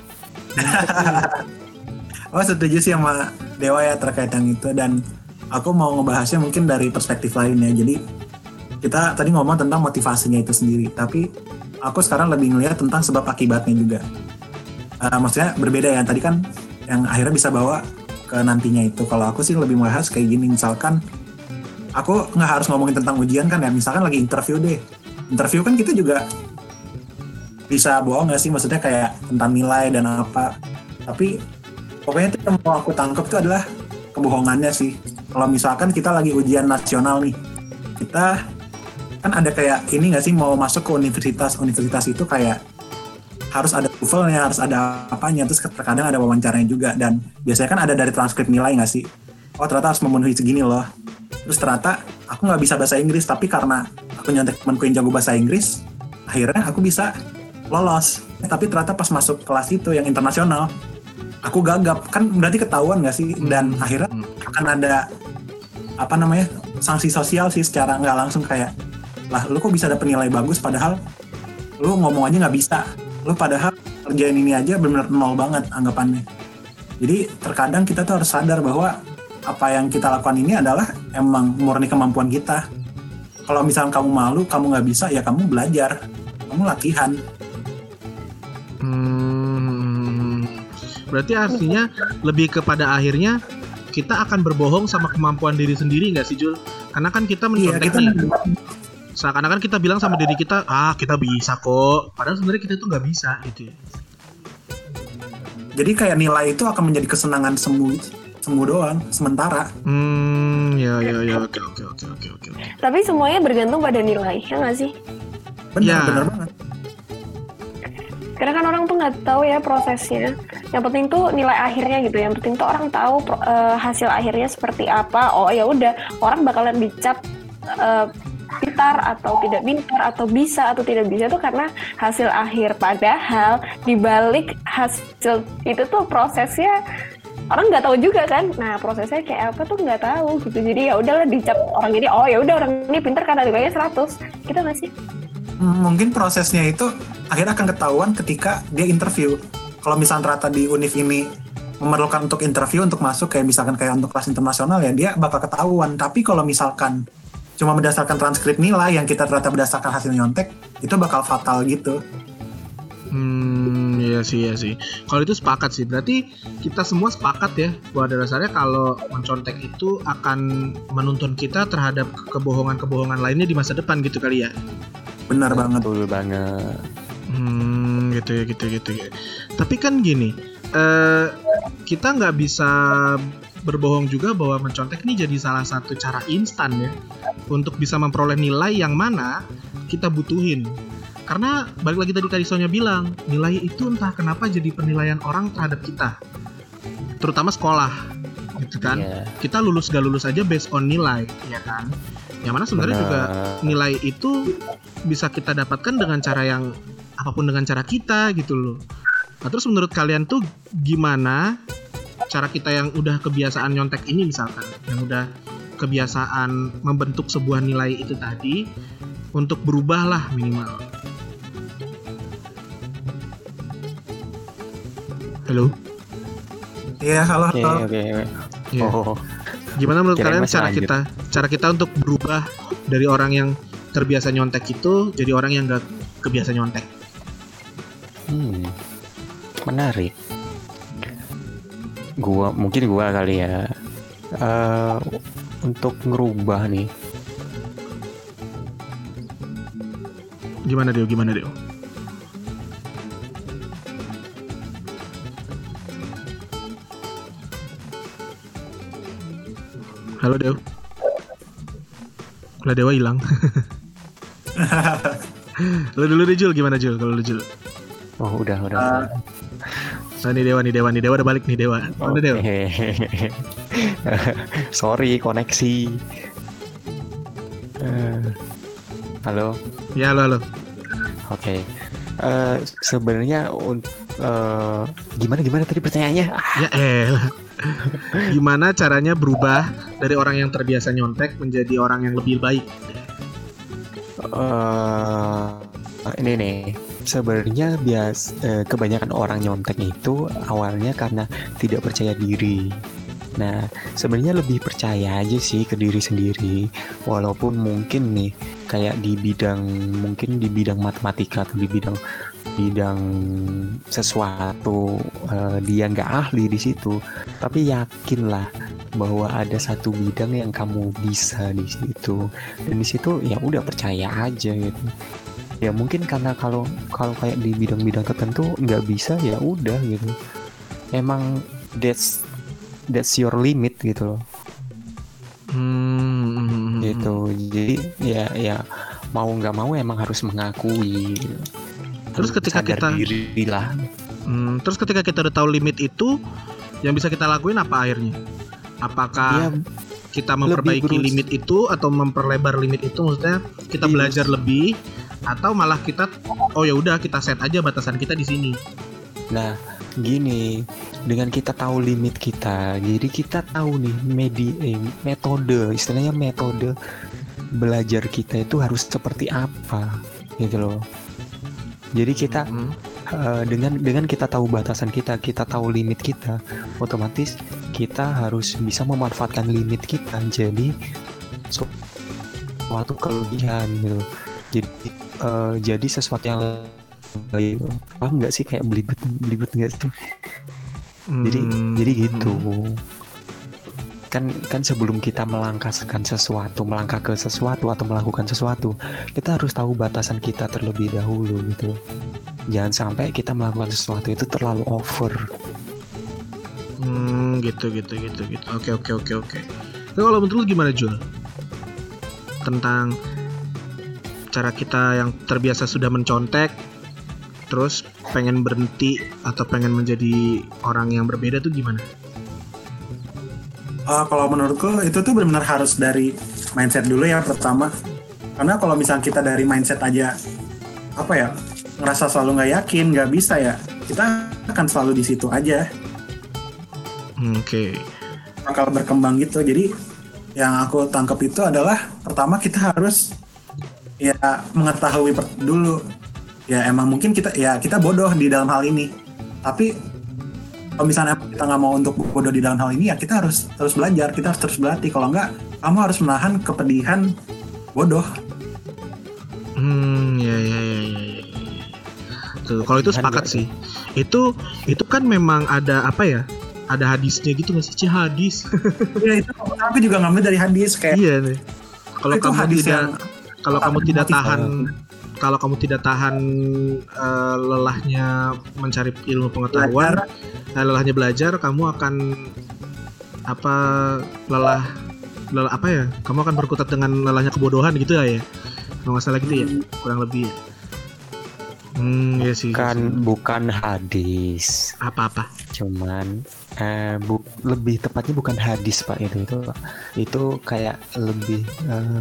Speaker 5: oh setuju sih sama Dewa ya terkait yang itu dan aku mau ngebahasnya mungkin dari perspektif lainnya. Jadi kita tadi ngomong tentang motivasinya itu sendiri, tapi aku sekarang lebih ngelihat tentang sebab akibatnya juga. Eh, maksudnya berbeda ya. Tadi kan yang akhirnya bisa bawa ke nantinya itu. Kalau aku sih lebih membahas kayak gini, misalkan aku nggak harus ngomongin tentang ujian kan ya. Misalkan lagi interview deh. Interview kan kita juga bisa bohong nggak sih? Maksudnya kayak tentang nilai dan apa. Tapi pokoknya itu yang mau aku tangkap itu adalah kebohongannya sih kalau misalkan kita lagi ujian nasional nih kita kan ada kayak ini nggak sih mau masuk ke universitas universitas itu kayak harus ada TOEFL-nya, harus ada apanya, terus terkadang ada wawancaranya juga dan biasanya kan ada dari transkrip nilai nggak sih? Oh ternyata harus memenuhi segini loh. Terus ternyata aku nggak bisa bahasa Inggris tapi karena aku nyontek temanku yang jago bahasa Inggris, akhirnya aku bisa lolos. Eh, tapi ternyata pas masuk kelas itu yang internasional, aku gagap kan berarti ketahuan nggak sih? Dan akhirnya akan ada apa namanya sanksi sosial sih secara nggak langsung kayak lah lu kok bisa dapet nilai bagus padahal lu ngomong aja nggak bisa. Lu padahal kerjaan ini aja benar nol banget anggapannya. Jadi terkadang kita tuh harus sadar bahwa apa yang kita lakukan ini adalah emang murni kemampuan kita. Kalau misalnya kamu malu kamu nggak bisa ya kamu belajar. Kamu latihan.
Speaker 3: Hmm, berarti artinya lebih kepada akhirnya kita akan berbohong sama kemampuan diri sendiri nggak sih Jul? Karena kan kita
Speaker 5: iya
Speaker 3: mencontek
Speaker 5: kita
Speaker 3: nih, seakan-akan kita bilang sama diri kita, ah kita bisa kok. Padahal sebenarnya kita tuh nggak bisa gitu. ya.
Speaker 5: jadi kayak nilai itu akan menjadi kesenangan semu semu doang sementara
Speaker 3: Hmm, ya ya ya, oke oke oke oke oke.
Speaker 4: Tapi semuanya bergantung pada nilai, ya nggak sih?
Speaker 5: benar
Speaker 3: Ya.
Speaker 5: benar banget
Speaker 4: Karena kan orang tuh nggak tahu ya prosesnya. Yang penting tuh nilai akhirnya gitu. Yang penting tuh orang tahu pro- eh, hasil akhirnya seperti apa. Oh ya udah, orang bakalan dicap eh, pintar atau tidak pintar atau bisa atau tidak bisa tuh karena hasil akhir. Padahal dibalik hasil itu tuh prosesnya orang nggak tahu juga kan. Nah prosesnya kayak apa tuh nggak tahu gitu. Jadi ya udahlah dicap orang ini. Oh ya udah orang ini pintar karena nilainya 100 Kita nggak sih?
Speaker 5: Hmm, mungkin prosesnya itu akhirnya akan ketahuan ketika dia interview. Kalau misalnya ternyata di univ ini memerlukan untuk interview untuk masuk kayak misalkan kayak untuk kelas internasional ya dia bakal ketahuan. Tapi kalau misalkan cuma berdasarkan transkrip nilai yang kita ternyata berdasarkan hasil nyontek itu bakal fatal gitu.
Speaker 3: Hmm, iya sih, iya sih. Kalau itu sepakat sih. Berarti kita semua sepakat ya bahwa pada dasarnya kalau mencontek itu akan menuntun kita terhadap kebohongan-kebohongan lainnya di masa depan gitu kali ya.
Speaker 5: Benar banget.
Speaker 2: Betul banget.
Speaker 3: Hmm, gitu ya, gitu gitu ya. Tapi kan gini, eh kita nggak bisa berbohong juga bahwa mencontek ini jadi salah satu cara instan ya untuk bisa memperoleh nilai yang mana kita butuhin. Karena balik lagi tadi tadi Sonya bilang, nilai itu entah kenapa jadi penilaian orang terhadap kita. Terutama sekolah, gitu kan.
Speaker 2: Iya,
Speaker 3: Kita lulus gak lulus aja based on nilai, ya kan. Yang mana sebenarnya juga nilai itu bisa kita dapatkan dengan cara yang apa pun dengan cara kita gitu loh. Nah, terus menurut kalian tuh gimana cara kita yang udah kebiasaan nyontek ini misalkan, yang udah kebiasaan membentuk sebuah nilai itu tadi untuk berubah lah minimal. Halo.
Speaker 5: Iya, halo,
Speaker 2: Oke, oke.
Speaker 3: Iya.
Speaker 2: Oh,
Speaker 3: Gimana menurut
Speaker 2: Kirain
Speaker 3: kalian cara
Speaker 2: lanjut.
Speaker 3: kita cara kita untuk berubah dari orang yang terbiasa nyontek itu jadi orang yang gak kebiasa nyontek?
Speaker 2: hmm, menarik. Gua mungkin gua kali ya. Eh, untuk ngerubah nih,
Speaker 3: Gimana Deo? Gimana Deo? Halo Deo. Lah Dewa hilang. Lu dulu deh Jul, gimana Jul kalau lu Jul?
Speaker 2: oh udah udah. Udah.
Speaker 3: Nah, nih Dewa nih Dewa nih Dewa udah balik nih Dewa. Mana Dewa?
Speaker 2: Hehehe. Sorry koneksi. Eh, halo.
Speaker 3: Ya halo halo.
Speaker 2: Oke. Eh sebenarnya eh, gimana gimana tadi pertanyaannya? Ah,
Speaker 3: Ya elah. Gimana caranya berubah dari orang yang terbiasa nyontek menjadi orang yang lebih baik?
Speaker 2: eh, ini nih. Sebenarnya bias eh, kebanyakan orang nyontek itu awalnya karena tidak percaya diri. Nah, sebenarnya lebih percaya aja sih ke diri sendiri. Walaupun mungkin nih kayak di bidang mungkin di bidang matematika atau di bidang bidang sesuatu eh, dia nggak ahli di situ, tapi yakinlah bahwa ada satu bidang yang kamu bisa di situ dan di situ ya udah percaya aja gitu ya mungkin karena kalau kalau kayak di bidang-bidang tertentu nggak bisa ya udah gitu emang that's that's your limit gitu loh
Speaker 3: Hmm.
Speaker 2: gitu jadi ya ya mau nggak mau emang harus mengakui gitu.
Speaker 3: Terus ketika
Speaker 2: Sadar
Speaker 3: kita-
Speaker 2: diri lah
Speaker 3: Hmm, terus ketika kita udah tahu limit itu, yang bisa kita lakuin apa akhirnya? Apakah
Speaker 2: ya
Speaker 3: kita memperbaiki limit itu atau memperlebar limit itu? Maksudnya kita
Speaker 2: Iya.
Speaker 3: belajar lebih atau malah kita oh ya udah kita set aja batasan kita di sini.
Speaker 2: Nah, gini, dengan kita tahu limit kita, jadi kita tahu nih medi eh, metode, istilahnya metode belajar kita itu harus seperti apa, gitu loh. Jadi kita
Speaker 3: Hmm.
Speaker 2: eh, dengan dengan kita tahu batasan kita, kita tahu limit kita, otomatis kita harus bisa memanfaatkan limit kita jadi su- suatu kelebihan gitu. Jadi eh, jadi sesuatu yang. Paham nggak sih kayak belibet belibet nggak sih? Jadi
Speaker 3: Hmm.
Speaker 2: jadi gitu. Kan kan sebelum kita melangkahkan sesuatu, melangkah ke sesuatu atau melakukan sesuatu, kita harus tahu batasan kita terlebih dahulu gitu. Jangan sampai kita melakukan sesuatu itu terlalu over.
Speaker 3: Hmm, gitu gitu gitu gitu. Oke oke oke oke. Nah, kalau menurut lu gimana Jul? Tentang cara kita yang terbiasa sudah mencontek, terus pengen berhenti atau pengen menjadi orang yang berbeda tuh gimana?
Speaker 5: Uh, kalau menurutku itu tuh benar-benar harus dari mindset dulu ya pertama. Karena kalau misalnya kita dari mindset aja apa ya ngerasa selalu nggak yakin, nggak bisa ya, kita akan selalu di situ aja
Speaker 3: Oke.
Speaker 5: bakal berkembang gitu. Jadi yang aku tangkap itu adalah pertama kita harus ya mengetahui per- dulu ya emang mungkin kita ya kita bodoh di dalam hal ini. Tapi kalau misalnya kita nggak mau untuk bodoh di dalam hal ini ya kita harus terus belajar, kita harus terus berlatih. Kalau nggak kamu harus menahan kepedihan bodoh.
Speaker 3: Hmm, ya ya ya ya. ya. Tuh, kalau itu sepakat sih. Itu itu kan memang ada apa ya? Ada hadisnya gitu nggak sih? Cih, hadis.
Speaker 5: ya itu aku juga ngambil dari hadis kayak
Speaker 3: iya nih. Kalau kamu
Speaker 5: hadis
Speaker 3: tidak
Speaker 5: yang
Speaker 3: kalau kamu tidak tahan kalau kamu tidak tahan eh, lelahnya mencari ilmu pengetahuan,
Speaker 5: belajar
Speaker 3: eh, lelahnya belajar, kamu akan apa lelah lelah apa ya? Kamu akan berkutat dengan lelahnya kebodohan gitu ya ya. Kalau nggak salah gitu ya, kurang lebih ya. Hmm, ya sih.
Speaker 2: Bukan bukan hadis,
Speaker 3: Apa-apa?
Speaker 2: cuman eh, bu- lebih tepatnya bukan hadis pak itu itu Pak. itu kayak lebih eh,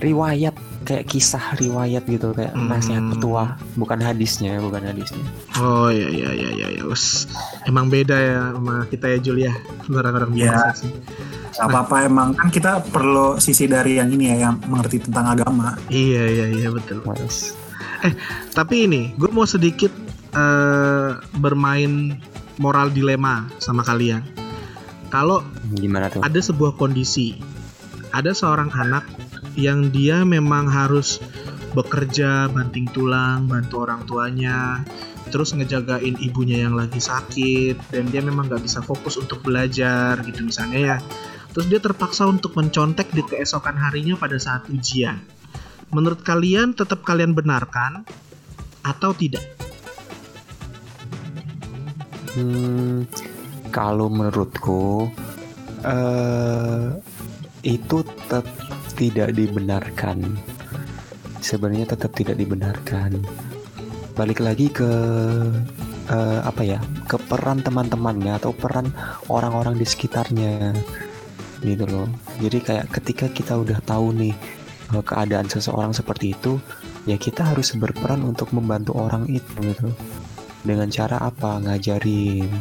Speaker 2: riwayat kayak kisah riwayat gitu kayak
Speaker 3: Hmm.
Speaker 2: nasihat petua bukan hadisnya bukan hadisnya
Speaker 3: Oh iya iya iya iya ya. Wes, emang beda ya sama kita ya Julia. Orang-orang
Speaker 5: Iya.
Speaker 3: biasa sih.
Speaker 5: nggak apa-apa emang kan kita perlu sisi dari yang ini ya yang mengerti tentang agama.
Speaker 3: Iya iya iya betul.
Speaker 2: Mas.
Speaker 3: Tapi ini, gue mau sedikit eh, bermain moral dilema sama kalian. Kalau
Speaker 2: gimana tuh
Speaker 3: ada sebuah kondisi, ada seorang anak yang dia memang harus bekerja banting tulang, bantu orang tuanya, terus ngejagain ibunya yang lagi sakit, dan dia memang nggak bisa fokus untuk belajar gitu misalnya ya. Terus dia terpaksa untuk mencontek di keesokan harinya pada saat ujian. Menurut kalian tetap kalian benarkan atau tidak?
Speaker 2: Hmm, kalau menurutku eh itu tetap tidak dibenarkan. Sebenarnya tetap tidak dibenarkan. Balik lagi ke eh, apa ya? Ke peran teman-temannya atau peran orang-orang di sekitarnya. Gitu loh. Jadi kayak ketika kita udah tahu nih keadaan seseorang seperti itu, ya kita harus berperan untuk membantu orang itu gitu. Dengan cara apa? Ngajarin.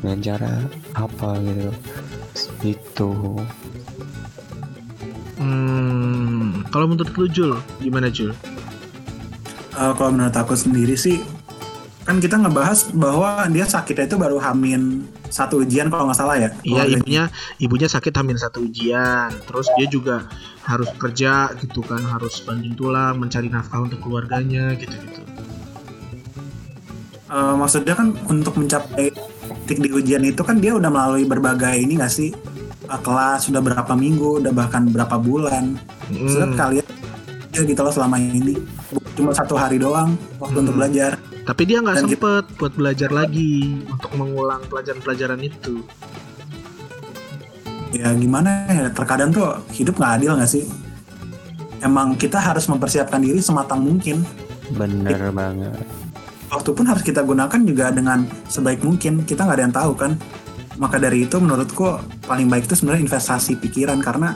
Speaker 2: Dengan cara apa gitu. Itu.
Speaker 3: Hmm, kalau menurut lu Jul, gimana Jul?
Speaker 5: Eh, kalau menurut aku sendiri sih kan kita ngebahas bahwa dia sakitnya itu baru hamin satu ujian kalau nggak salah ya.
Speaker 3: Iya ibunya ibunya sakit hamil satu ujian, terus dia juga harus kerja gitu kan, harus banting tulang mencari nafkah untuk keluarganya gitu-gitu.
Speaker 5: Eh, maksudnya kan untuk mencapai titik di ujian itu kan dia udah melalui berbagai ini nggak sih Eh, kelas sudah berapa minggu, udah bahkan berapa bulan. Sudah
Speaker 3: Hmm,
Speaker 5: kalian ya gitu loh selama ini cuma satu hari doang waktu untuk
Speaker 3: Hmm.
Speaker 5: belajar.
Speaker 3: Tapi dia nggak
Speaker 5: Dan
Speaker 3: sempet buat belajar lagi untuk mengulang pelajaran-pelajaran itu.
Speaker 5: Ya gimana ya terkadang tuh hidup nggak adil nggak sih? Emang kita harus mempersiapkan diri sematang mungkin.
Speaker 2: Bener banget.
Speaker 5: Waktu pun harus kita gunakan juga dengan sebaik mungkin. Kita nggak ada yang tahu kan? Maka dari itu menurutku paling baik itu sebenarnya investasi pikiran. Karena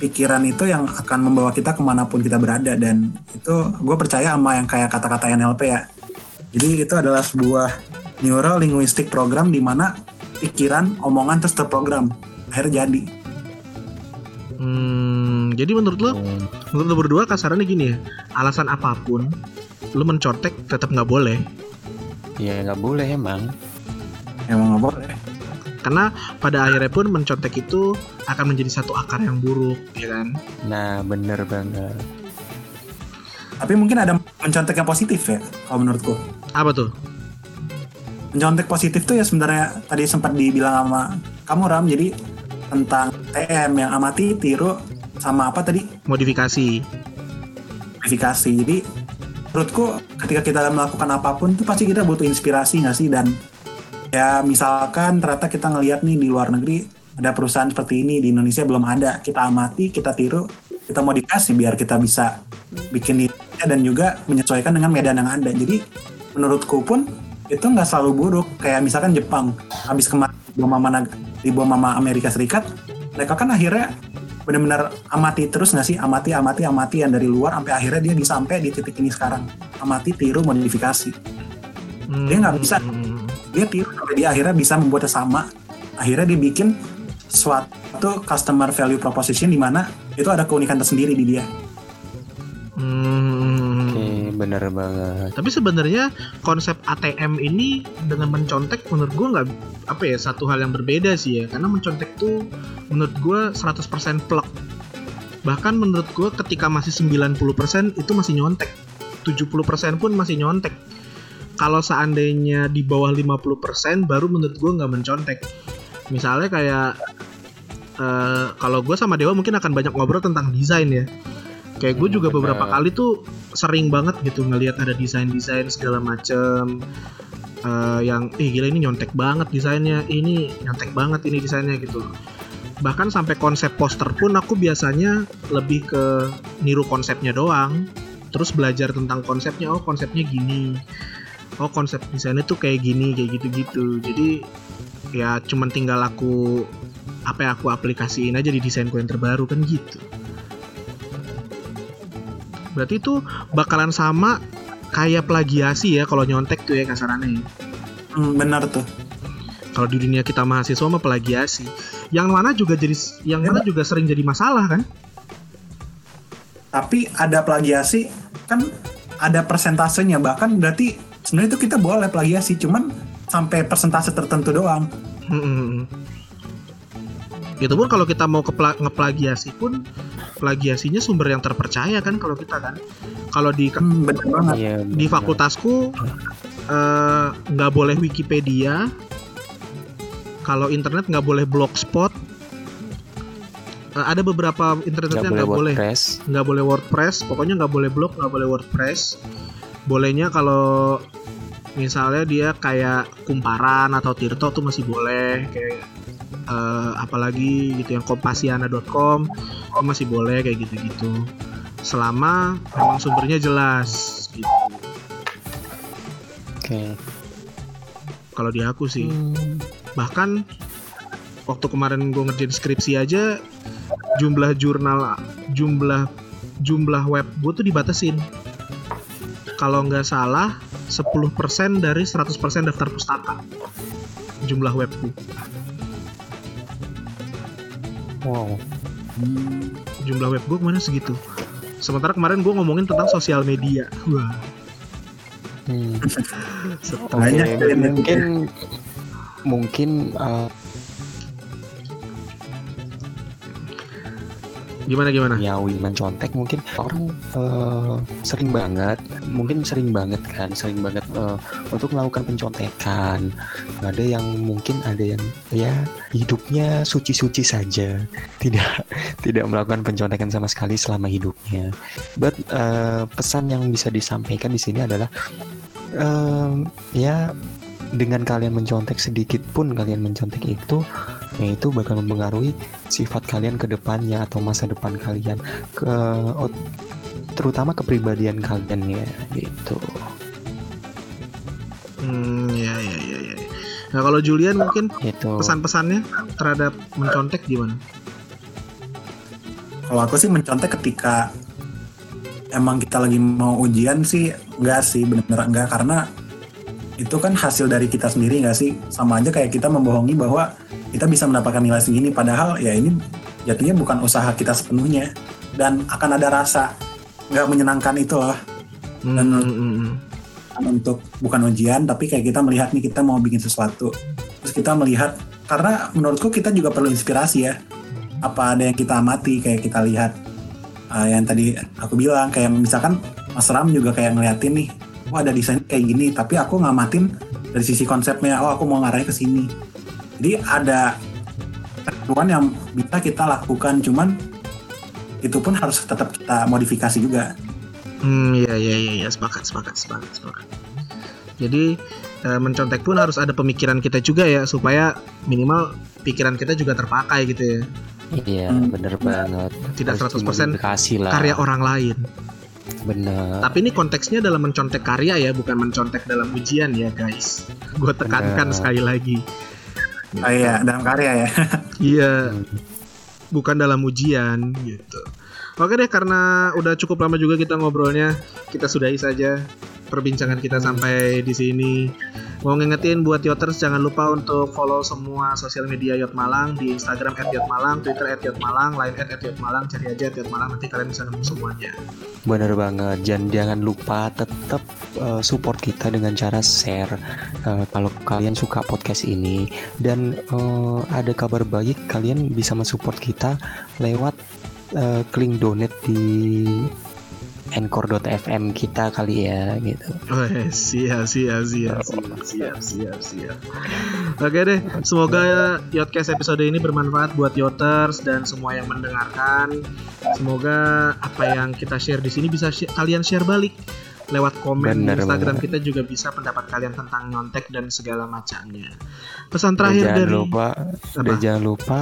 Speaker 5: pikiran itu yang akan membawa kita ke mana pun kita berada. Dan itu gue percaya sama yang kayak kata-kata NLP ya. Jadi itu adalah sebuah neuro linguistic program di mana pikiran omongan terus terprogram akhirnya jadi
Speaker 3: Hmm, jadi menurut lo, menurut lo berdua kasarannya gini ya, alasan apa pun, lo mencontek tetap nggak boleh.
Speaker 2: ya nggak boleh emang
Speaker 5: emang nggak boleh
Speaker 3: Karena pada akhirnya pun mencontek itu akan menjadi satu akar yang buruk, ya kan?
Speaker 2: nah bener banget
Speaker 5: tapi mungkin ada mencontek yang positif ya kalau menurutku
Speaker 3: Apa tuh?
Speaker 5: mencontek positif tuh ya sebenarnya tadi sempat dibilang sama kamu Ram jadi tentang TM yang amati tiru sama apa tadi?
Speaker 3: Modifikasi.
Speaker 5: verifikasi jadi menurutku ketika kita melakukan apa pun tuh pasti kita butuh inspirasi nggak sih? Dan ya misalkan ternyata kita ngelihat nih di luar negeri ada perusahaan seperti ini di Indonesia belum ada. Kita amati kita tiru kita modifikasi biar kita bisa bikin ini dan juga menyesuaikan dengan medan yang ada. Jadi menurutku pun itu nggak selalu buruk. Kayak misalkan Jepang habis kemarin nag- di bom sama Amerika Serikat mereka kan akhirnya benar-benar amati terus nggak sih? Amati amati amati yang dari luar sampai akhirnya dia bisa sampai di titik ini sekarang. Amati tiru modifikasi. Dia nggak bisa.
Speaker 3: Hmm,
Speaker 5: dia tiru sampai dia akhirnya bisa membuatnya sama akhirnya dia bikin suatu customer value proposition di mana itu ada keunikan tersendiri di dia.
Speaker 3: Hmm.
Speaker 2: Bener banget
Speaker 3: Tapi sebenarnya konsep ATM ini dengan mencontek menurut gua nggak apa ya satu hal yang berbeda sih ya karena mencontek tuh menurut gua 100% plek. Bahkan menurut gua ketika masih 90% itu masih nyontek. 70% pun masih nyontek. Kalau seandainya di bawah 50% baru menurut gua nggak mencontek. Misalnya kayak eh, kalau gue sama Dewa mungkin akan banyak ngobrol tentang desain ya. Kayak gue juga beberapa
Speaker 2: benar.
Speaker 3: kali tuh sering banget gitu ngelihat ada desain-desain segala macem. Eh, yang ih gila ini nyontek banget desainnya. Ini nyontek banget ini desainnya gitu bahkan sampai konsep poster pun aku biasanya lebih ke niru konsepnya doang. Terus belajar tentang konsepnya oh konsepnya gini. Oh konsep desainnya tuh kayak gini kayak gitu-gitu. Jadi ya cuman tinggal aku apa yang aku aplikasiin aja di desainku yang terbaru kan gitu berarti itu bakalan sama kayak plagiasi ya kalau nyontek tuh ya kasarannya ya.
Speaker 5: hmm, benar tuh.
Speaker 3: Kalau di dunia kita mahasiswa mah plagiasi. Yang mana juga jadi yang mana juga sering jadi masalah kan?
Speaker 5: Tapi ada plagiasi kan ada persentasenya. Bahkan berarti sebenarnya itu kita boleh plagiasi cuman sampai persentase tertentu doang.
Speaker 3: Hmm. Itu pun kalau kita mau ngeplagiasi pun plagiasinya sumber yang terpercaya kan kalau kita kan. Kalau di
Speaker 5: hmm, bener banget
Speaker 2: Iya,
Speaker 3: di
Speaker 2: bener.
Speaker 3: fakultasku eh, nggak boleh Wikipedia. Kalau internet nggak boleh blogspot. Eh, ada beberapa internet
Speaker 2: nggak
Speaker 3: yang
Speaker 2: boleh
Speaker 3: nggak boleh
Speaker 2: WordPress
Speaker 3: nggak boleh WordPress. Pokoknya nggak boleh blog, nggak boleh WordPress. Bolehnya kalau misalnya dia kayak kumparan atau Tirto tuh masih boleh kayak eh, apalagi gitu yang kompasiana.com itu masih boleh kayak gitu-gitu. Selama memang sumbernya jelas gitu.
Speaker 2: Oke.
Speaker 3: Kalau di aku sih.
Speaker 2: Hmm,
Speaker 3: bahkan waktu kemarin gue ngerjain skripsi aja jumlah jurnal jumlah jumlah web gue tuh dibatasin. Kalau nggak salah 10% dari 100% daftar pustaka. Jumlah webku
Speaker 2: wow.
Speaker 3: Jumlah web gue ke mana segitu? Sementara kemarin gue ngomongin tentang sosial media. Wah.
Speaker 2: Hmm.
Speaker 5: Banyak dari
Speaker 2: mungkin mungkin uh,
Speaker 3: gimana gimana?
Speaker 2: Nyawi mencontek mungkin. Orang uh, sering banget mungkin sering banget kan sering banget uh, untuk melakukan pencontekan. Ada yang mungkin ada yang ya hidupnya suci-suci saja. Tidak tidak melakukan pencontekan sama sekali selama hidupnya. But uh, pesan yang bisa disampaikan di sini adalah um, ya dengan kalian mencontek sedikit pun kalian mencontek itu itu bakal mempengaruhi sifat kalian ke depannya atau masa depan kalian. Ke oh, terutama kepribadian kalian ya gitu.
Speaker 3: Hmm, ya ya ya ya. Nah kalau Julian mungkin
Speaker 2: itu
Speaker 3: pesan-pesannya terhadap mencontek gimana?
Speaker 5: Kalau aku sih mencontek ketika emang kita lagi mau ujian sih enggak sih bener enggak. Karena itu kan hasil dari kita sendiri nggak sih? Sama aja kayak kita membohongi bahwa kita bisa mendapatkan nilai segini padahal ya ini jatuhnya bukan usaha kita sepenuhnya. Dan akan ada rasa nggak menyenangkan itu loh.
Speaker 3: Hmm,
Speaker 5: Dan-
Speaker 3: hmm, hmm,
Speaker 5: untuk bukan ujian tapi kayak kita melihat nih kita mau bikin sesuatu. Terus kita melihat karena menurutku kita juga perlu inspirasi ya. Apa ada yang kita amati kayak kita lihat uh, yang tadi aku bilang kayak misalkan Mas Ram juga kayak ngeliatin nih oh ada desain kayak gini tapi aku ngamatin dari sisi konsepnya. Oh aku mau ngarahnya ke sini jadi ada ketentuan yang bisa kita lakukan cuman itu pun harus tetap kita modifikasi juga
Speaker 3: Hmm, iya iya iya ya, sepakat sepakat sepakat sepakat. Jadi eh, mencontek pun harus ada pemikiran kita juga ya supaya minimal pikiran kita juga terpakai gitu ya.
Speaker 2: iya
Speaker 5: Hmm.
Speaker 2: bener banget
Speaker 3: Tidak
Speaker 2: Harus
Speaker 3: 100%
Speaker 2: dimodifikasi lah
Speaker 3: Karya orang lain.
Speaker 2: bener
Speaker 3: Tapi ini konteksnya dalam mencontek karya ya, bukan mencontek dalam ujian ya guys. Gue tekankan
Speaker 2: Benar.
Speaker 3: sekali lagi.
Speaker 5: Oh iya dalam karya ya.
Speaker 3: Iya, bukan dalam ujian gitu. Oke deh, karena udah cukup lama juga kita ngobrolnya, kita sudahi saja perbincangan kita sampai di sini. Mau ngingetin buat Yoters jangan lupa untuk follow semua sosial media Yot Malang di Instagram @yotmalang, Twitter @yotmalang, Line @yotmalang, cari aja @yotmalang nanti kalian bisa nemu semuanya.
Speaker 2: Bener banget, dan jangan lupa tetap uh, support kita dengan cara share uh, kalau kalian suka podcast ini dan uh, ada kabar baik kalian bisa mensupport kita lewat uh, link donate di anchor.fm kita kali ya gitu.
Speaker 3: Oh, siap, siap, siap, siap, siap, siap, siap. Oke deh, semoga Yotcast episode ini bermanfaat buat Yoters dan semua yang mendengarkan. Semoga apa yang kita share di sini bisa shi- kalian share balik lewat komen
Speaker 2: Bener
Speaker 3: di Instagram
Speaker 2: banget.
Speaker 3: kita juga bisa pendapat kalian tentang nyontek dan segala macamnya. Pesan
Speaker 2: Dan
Speaker 3: terakhir
Speaker 2: jangan
Speaker 3: dari
Speaker 2: lupa dan
Speaker 3: Apa?
Speaker 2: jangan lupa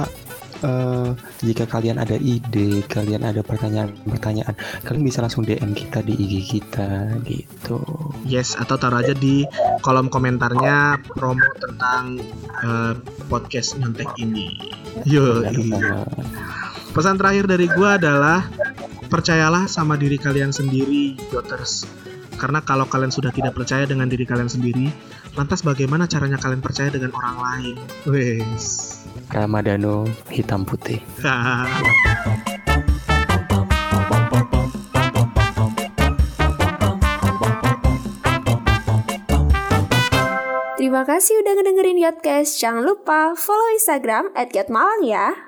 Speaker 2: eh, jika kalian ada ide, kalian ada pertanyaan-pertanyaan, kalian bisa langsung DM kita di IG kita gitu.
Speaker 3: Yes, atau taruh aja di kolom komentarnya promo tentang eh, podcast nyontek ini. Yo. Pesan terakhir dari gua adalah percayalah sama diri kalian sendiri, Yoters. Karena kalau kalian sudah tidak percaya dengan diri kalian sendiri, lantas bagaimana caranya kalian percaya dengan orang lain? Wes.
Speaker 2: Ramadano hitam putih.
Speaker 1: Terima kasih udah ngedengerin Yotcast. Jangan lupa follow Instagram at Yotmalang ya.